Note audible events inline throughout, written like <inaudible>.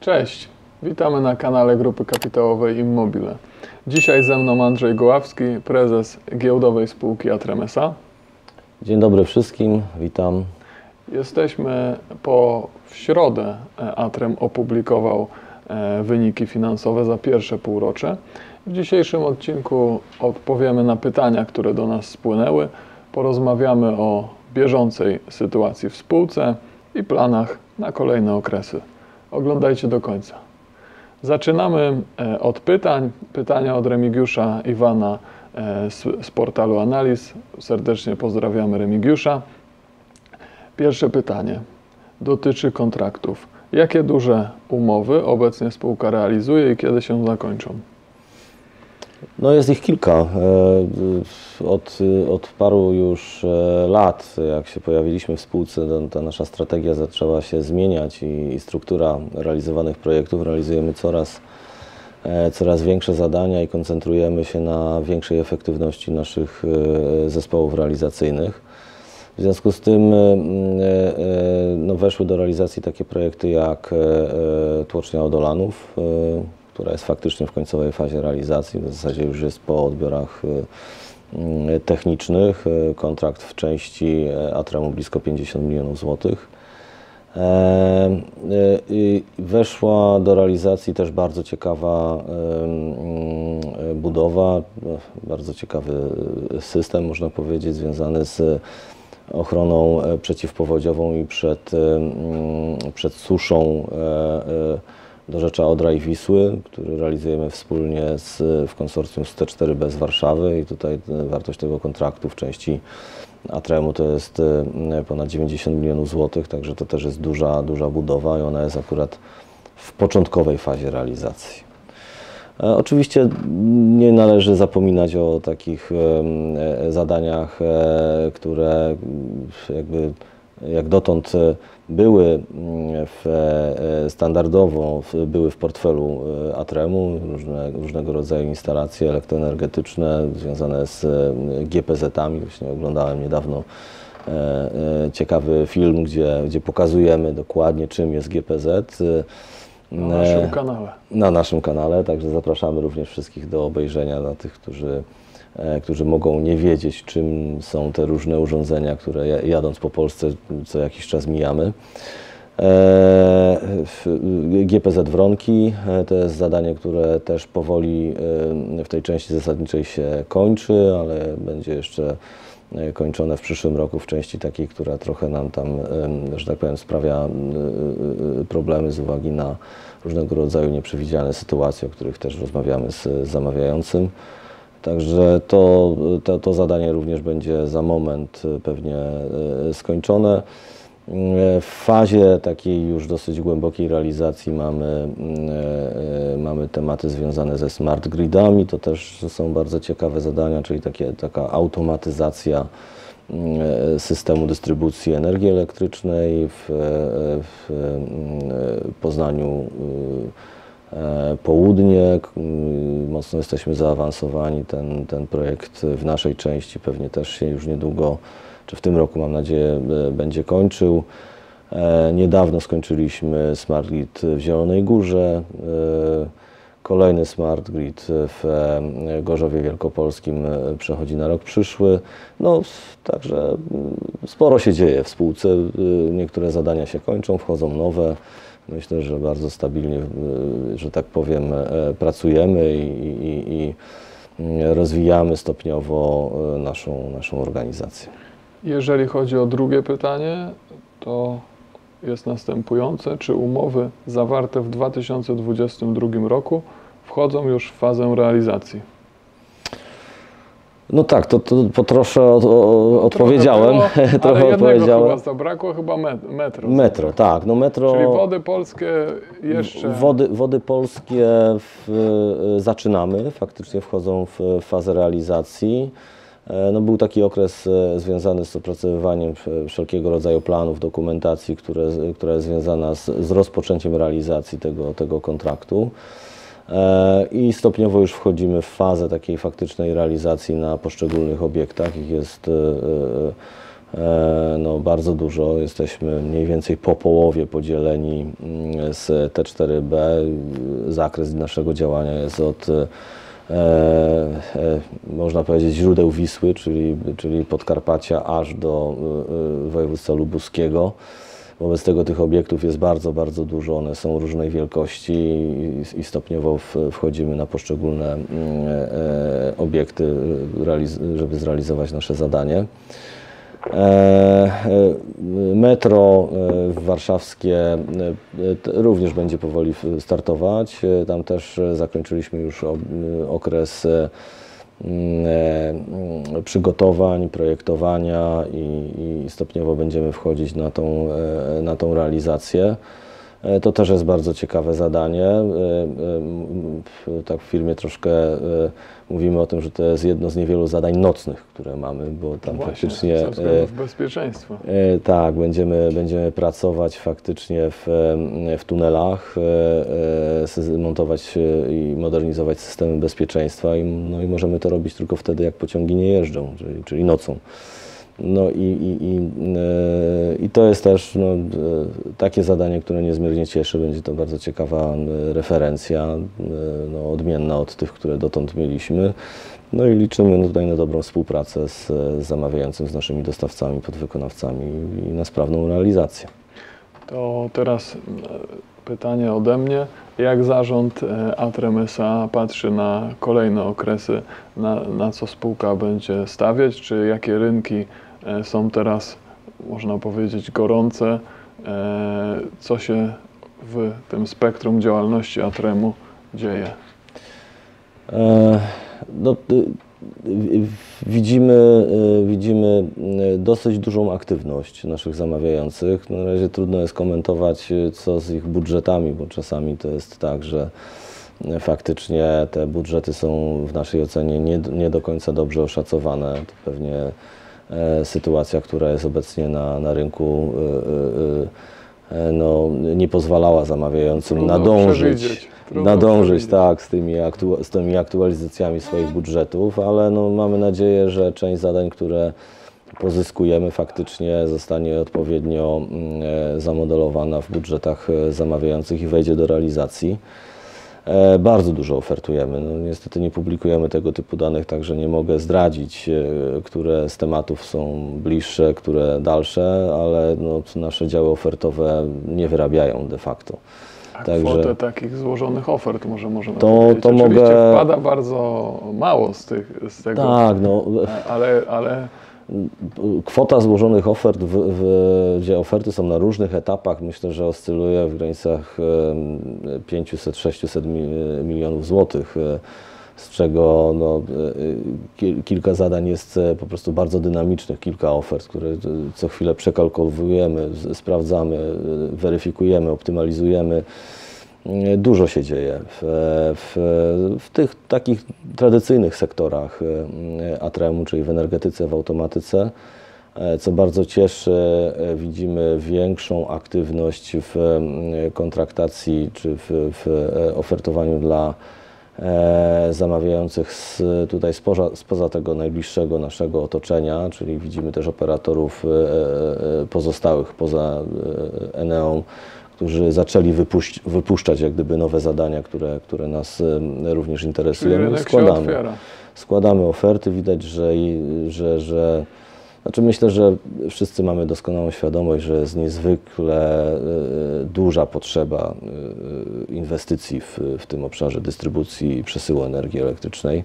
Cześć, witamy na kanale Grupy Kapitałowej Immobile. Dzisiaj ze mną Andrzej Goławski, prezes giełdowej spółki Atremesa. Dzień dobry wszystkim, witam. Jesteśmy po w środę e, Atrem opublikował e, wyniki finansowe za pierwsze półrocze. W dzisiejszym odcinku odpowiemy na pytania, które do nas spłynęły. Porozmawiamy o bieżącej sytuacji w spółce i planach na kolejne okresy. Oglądajcie do końca. Zaczynamy e, od pytań. Pytania od Remigiusza Iwana e, z, z portalu Analiz. Serdecznie pozdrawiamy Remigiusza. Pierwsze pytanie dotyczy kontraktów. Jakie duże umowy obecnie spółka realizuje i kiedy się zakończą? No jest ich kilka. E, Od, od paru już e, lat, jak się pojawiliśmy w spółce, ta nasza strategia zaczęła się zmieniać i, struktura realizowanych projektów. Realizujemy coraz, e, coraz większe zadania i koncentrujemy się na większej efektywności naszych zespołów realizacyjnych. W związku z tym no, weszły do realizacji takie projekty jak Tłocznia Odolanów, która jest faktycznie w końcowej fazie realizacji, w zasadzie już jest po odbiorach e, m, technicznych. E, Kontrakt w części Atremu blisko 50 milionów złotych. E, Weszła do realizacji też bardzo ciekawa budowa, e, bardzo ciekawy system, można powiedzieć, związany z ochroną e, przeciwpowodziową i przed, przed suszą e, e, do rzecza Odra i Wisły, który realizujemy wspólnie z, w konsorcjum z T4B z Warszawy i tutaj e, wartość tego kontraktu w części Atremu to jest e, ponad 90 milionów złotych, także to też jest duża, duża budowa i ona jest akurat w początkowej fazie realizacji. E, Oczywiście nie należy zapominać o takich zadaniach, które jakby jak dotąd e, były mm, w, e, standardowo w- były w portfelu e, Atremu, różne, różnego rodzaju instalacje elektroenergetyczne związane z e, GPZ-ami. Właśnie oglądałem niedawno e, e, ciekawy film, gdzie, gdzie pokazujemy dokładnie czym jest GPZ. e, Na naszym e, kanale. na naszym kanale, także zapraszamy również wszystkich do obejrzenia dla tych, którzy, e, którzy mogą nie wiedzieć, czym są te różne urządzenia, które ja- jadąc po Polsce co jakiś czas mijamy. E, w- GPZ Wronki e, to jest zadanie, które też powoli e, w tej części zasadniczej się kończy, ale będzie jeszcze e, kończone w przyszłym roku w części takiej, która trochę nam tam, że tak powiem, sprawia e, e, problemy z uwagi na różnego rodzaju nieprzewidziane sytuacje, o których też rozmawiamy z zamawiającym. Także to, to, to zadanie również będzie za moment e, pewnie e, skończone. E, W fazie takiej już dosyć głębokiej realizacji mamy, mm, mamy tematy związane ze smart gridami. To też są bardzo ciekawe zadania, czyli takie, taka automatyzacja systemu dystrybucji energii elektrycznej w, w mm, Poznaniu. E, Południe, mocno jesteśmy zaawansowani. Ten, ten projekt w naszej części pewnie też się już niedługo, czy w tym roku mam nadzieję, e, będzie kończył. E, Niedawno skończyliśmy Smart Grid w Zielonej Górze. Kolejny Smart Grid w Gorzowie Wielkopolskim przechodzi na rok przyszły. No, także sporo się dzieje w spółce. Niektóre zadania się kończą, wchodzą nowe. Myślę, że bardzo stabilnie, y, że tak powiem, e, pracujemy i, i, i rozwijamy stopniowo e, naszą, naszą organizację. Jeżeli chodzi o drugie pytanie, to jest następujące. Czy umowy zawarte w 2022 roku wchodzą już w fazę realizacji? No tak, to, to po trosze o, o, odpowiedziałem. Trochę, było, <laughs> trochę ale odpowiedziałem. chyba zabrakło, chyba met- metro. Metro, tak. No metro. Czyli wody polskie jeszcze... Wody, wody polskie w, y, zaczynamy, faktycznie wchodzą w fazę realizacji. E, No, był taki okres e, związany z opracowywaniem e, wszelkiego rodzaju planów, dokumentacji, które, która jest związana z, z rozpoczęciem realizacji tego, tego kontraktu. E, I stopniowo już wchodzimy w fazę takiej faktycznej realizacji na poszczególnych obiektach. Ich jest e, e, no, bardzo dużo. Jesteśmy mniej więcej po połowie podzieleni mm, z T4B. Zakres naszego działania jest od można powiedzieć źródeł Wisły, czyli, czyli Podkarpacia aż do województwa lubuskiego. Wobec tego tych obiektów jest bardzo, bardzo dużo. One są różnej wielkości i, stopniowo wchodzimy na poszczególne mm, e, obiekty, realiz- żeby zrealizować nasze zadanie. E, e, Metro e, warszawskie e, również będzie powoli startować. E, Tam też e, zakończyliśmy już okres e, e, przygotowań, projektowania i, i stopniowo będziemy wchodzić na tą, e, na tą realizację. E, To też jest bardzo ciekawe zadanie. E, e, Tak w firmie troszkę mówimy o tym, że to jest jedno z niewielu zadań nocnych, które mamy, bo tam Właśnie, faktycznie ze względów bezpieczeństwa. E, Tak, będziemy, będziemy pracować faktycznie w, w tunelach, montować i modernizować systemy bezpieczeństwa i, no i możemy to robić tylko wtedy, jak pociągi nie jeżdżą, czyli, czyli nocą. No i, i, i, e, i to jest też no, e, takie zadanie, które niezmiernie cieszy. Będzie to bardzo ciekawa e, referencja, no, odmienna od tych, które dotąd mieliśmy. No i liczymy tutaj na dobrą współpracę z, zamawiającym, z naszymi dostawcami, podwykonawcami i na sprawną realizację. To teraz pytanie ode mnie. Jak zarząd e, Atrem S.A. patrzy na kolejne okresy, na, na co spółka będzie stawiać? Czy jakie rynki są teraz, można powiedzieć, gorące? E, Co się w tym spektrum działalności Atremu dzieje? E, No, y, y, widzimy, y, widzimy dosyć dużą aktywność naszych zamawiających. Na razie trudno jest komentować, co z ich budżetami, bo czasami to jest tak, że faktycznie te budżety są w naszej ocenie nie, nie do końca dobrze oszacowane. To pewnie e, sytuacja, która jest obecnie na, na rynku, y, y, no, nie pozwalała zamawiającym Trudno nadążyć, nadążyć tak, z, tymi aktu- z tymi aktualizacjami swoich budżetów, ale no, mamy nadzieję, że część zadań, które pozyskujemy, faktycznie zostanie odpowiednio mm, e, zamodelowana w budżetach e, zamawiających i wejdzie do realizacji. E, Bardzo dużo ofertujemy. No, niestety nie publikujemy tego typu danych, także nie mogę zdradzić, e, które z tematów są bliższe, które dalsze, ale no, nasze działy ofertowe nie wyrabiają de facto. A Także- kwotę takich złożonych ofert może możemy To- powiedzieć. to Oczywiście mogę- wpada bardzo mało z, tych, z tego, Tak, no, ale, ale Kwota złożonych ofert, w, w, gdzie oferty są na różnych etapach, myślę, że oscyluje w granicach em, 500-600 mi- milionów złotych, e, z czego no, e, ki- kilka zadań jest e, po prostu bardzo dynamicznych, kilka ofert, które co chwilę przekalkulowujemy, z- sprawdzamy, weryfikujemy, optymalizujemy. E, Dużo się dzieje w, w, w tych takich tradycyjnych sektorach e, Atremu, czyli w energetyce, w automatyce. E, Co bardzo cieszy, e, widzimy większą aktywność w e, kontraktacji czy w, w e, ofertowaniu dla e, zamawiających z, tutaj spoza, spoza tego najbliższego naszego otoczenia, czyli widzimy też operatorów e, e, pozostałych poza e, Eneą, którzy zaczęli wypuść, wypuszczać jak gdyby nowe zadania, które, które nas e, również interesują. składamy składamy oferty, widać, że, że, że znaczy myślę, że wszyscy mamy doskonałą świadomość, że jest niezwykle e, duża potrzeba e, inwestycji w, w tym obszarze dystrybucji i przesyłu energii elektrycznej.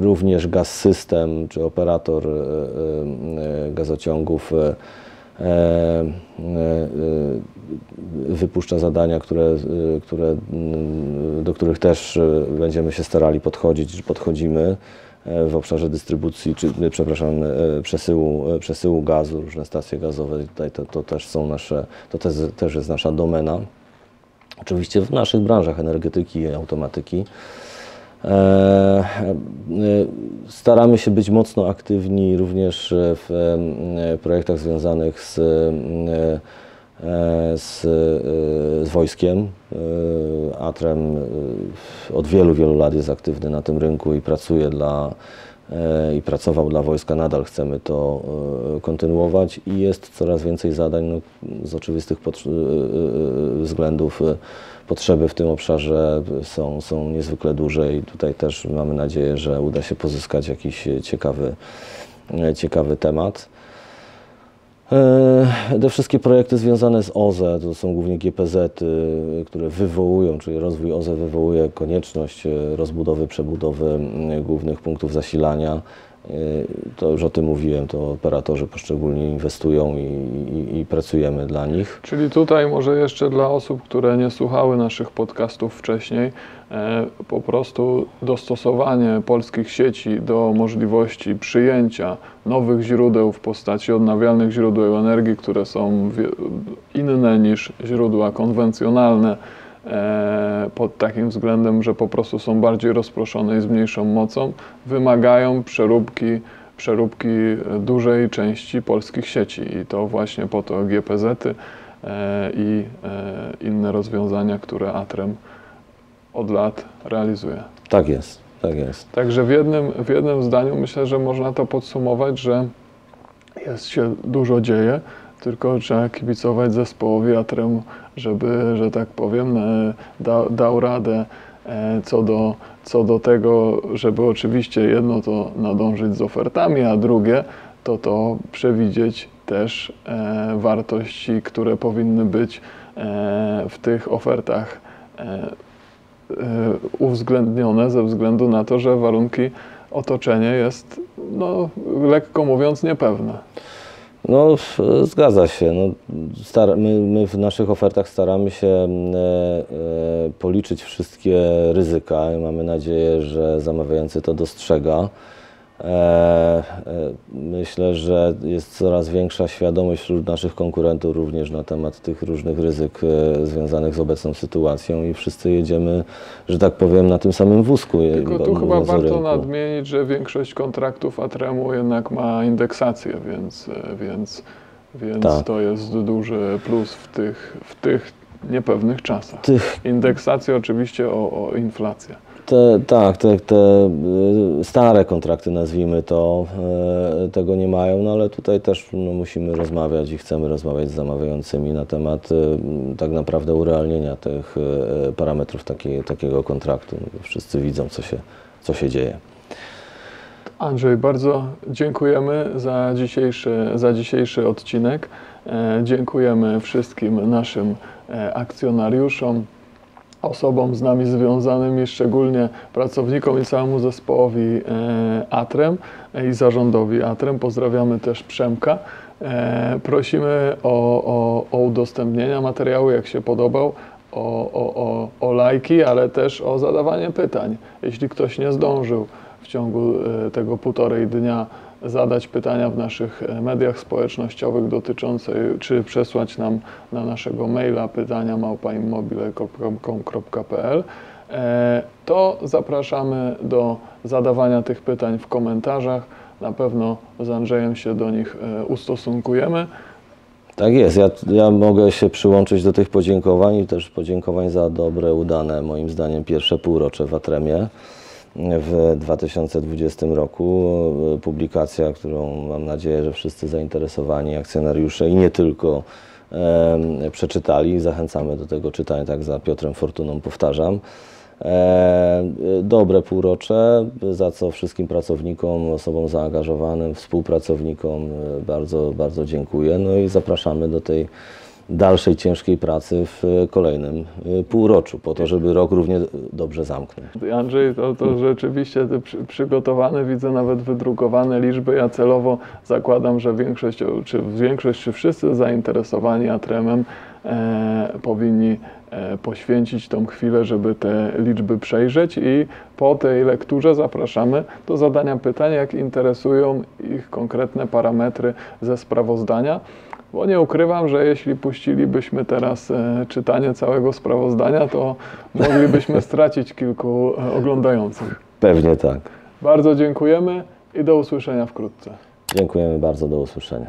Również gaz system czy operator gazociągów wypuszcza zadania, które, e, które, do których też e, będziemy się starali podchodzić, podchodzimy e, w obszarze dystrybucji, czy e, przepraszam, e, przesyłu, e, przesyłu gazu, różne stacje gazowe, tutaj to, to też są nasze, to też, też jest nasza domena. Oczywiście w naszych branżach energetyki i automatyki. E, e, Staramy się być mocno aktywni również w e, projektach związanych z, z, z wojskiem. Atrem od wielu, wielu lat jest aktywny na tym rynku i pracuje dla i pracował dla wojska, nadal chcemy to e, kontynuować i jest coraz więcej zadań no, z oczywistych e, e, względów. e, Potrzeby w tym obszarze są, są niezwykle duże i tutaj też mamy nadzieję, że uda się pozyskać jakiś ciekawy, e, ciekawy temat. E, Te wszystkie projekty związane z OZE to są głównie GPZ, y, które wywołują, czyli rozwój OZE wywołuje konieczność e, rozbudowy, przebudowy m, głównych punktów zasilania. E, To już o tym mówiłem, to operatorzy poszczególnie inwestują i, i, i pracujemy dla nich. Czyli tutaj może jeszcze dla osób, które nie słuchały naszych podcastów wcześniej, e, po prostu dostosowanie polskich sieci do możliwości przyjęcia nowych źródeł w postaci odnawialnych źródeł energii, które są inne niż źródła konwencjonalne, pod takim względem, że po prostu są bardziej rozproszone i z mniejszą mocą, wymagają przeróbki przeróbki e, dużej części polskich sieci i to właśnie po to GPZ-y e, i e, inne rozwiązania, które Atrem od lat realizuje. Tak jest, tak jest. Także w jednym, w jednym zdaniu myślę, że można to podsumować, że jest się dużo dzieje, tylko trzeba kibicować zespołowi Atremu, żeby, że tak powiem, e, da, dał radę e, co do, co do tego, żeby oczywiście jedno to nadążyć z ofertami, a drugie to to przewidzieć też e, wartości, które powinny być w tych ofertach uwzględnione ze względu na to, że warunki otoczenie jest, no, lekko mówiąc, niepewne. No, zgadza się. No, star- my, my w naszych ofertach staramy się e, e, policzyć wszystkie ryzyka i mamy nadzieję, że zamawiający to dostrzega. E, e, myślę, że jest coraz większa świadomość wśród naszych konkurentów również na temat tych różnych ryzyk e, związanych z obecną sytuacją i wszyscy jedziemy, że tak powiem, na tym samym wózku. Tylko tu chyba warto rynku. nadmienić, że większość kontraktów Atremu jednak ma indeksację, więc, więc, więc Tak. to jest duży plus w tych, w tych niepewnych czasach. Tych Indeksacja oczywiście o, o inflację. Te, tak, te, te y, stare kontrakty, nazwijmy to, e, tego nie mają, no ale tutaj też no, musimy rozmawiać i chcemy rozmawiać z zamawiającymi na temat y, tak naprawdę urealnienia tych y, parametrów takiego kontraktu. Wszyscy widzą, co się, co się dzieje. Andrzej, bardzo dziękujemy za dzisiejszy, za dzisiejszy odcinek. E, dziękujemy wszystkim naszym e, akcjonariuszom, osobom z nami związanymi, szczególnie pracownikom i całemu zespołowi e, Atrem e, i zarządowi Atrem. Pozdrawiamy też Przemka. E, prosimy o, o, o udostępnienia materiału, jak się podobał, o, o, o, lajki, ale też o zadawanie pytań. Jeśli ktoś nie zdążył w ciągu tego półtorej dnia zadać pytania w naszych e, mediach społecznościowych dotyczące, czy przesłać nam na naszego maila pytania małpaimmobile.com.pl, e, to zapraszamy do zadawania tych pytań w komentarzach. Na pewno z Andrzejem się do nich e, ustosunkujemy. Tak jest, ja, ja mogę się przyłączyć do tych podziękowań i też podziękowań za dobre, udane moim zdaniem pierwsze półrocze w Atremie w 2020 roku. Publikacja, którą mam nadzieję, że wszyscy zainteresowani akcjonariusze i nie tylko e, przeczytali. Zachęcamy do tego czytania, tak za Piotrem Fortuną powtarzam. E, dobre półrocze, za co wszystkim pracownikom, osobom zaangażowanym, współpracownikom e, bardzo, bardzo dziękuję. No i zapraszamy do tej dalszej ciężkiej pracy w e, kolejnym e, półroczu, po to, żeby rok równie dobrze zamknąć. Andrzej, to, to rzeczywiście przy, przygotowane, widzę nawet wydrukowane liczby. Ja celowo zakładam, że większość, czy większość, czy wszyscy zainteresowani Atremem e, powinni e, poświęcić tą chwilę, żeby te liczby przejrzeć i po tej lekturze zapraszamy do zadania pytań, jak interesują ich konkretne parametry ze sprawozdania. Bo nie ukrywam, że jeśli puścilibyśmy teraz e, czytanie całego sprawozdania, to moglibyśmy <laughs> stracić kilku e, oglądających. Pewnie tak. Bardzo dziękujemy i do usłyszenia wkrótce. Dziękujemy bardzo, do usłyszenia.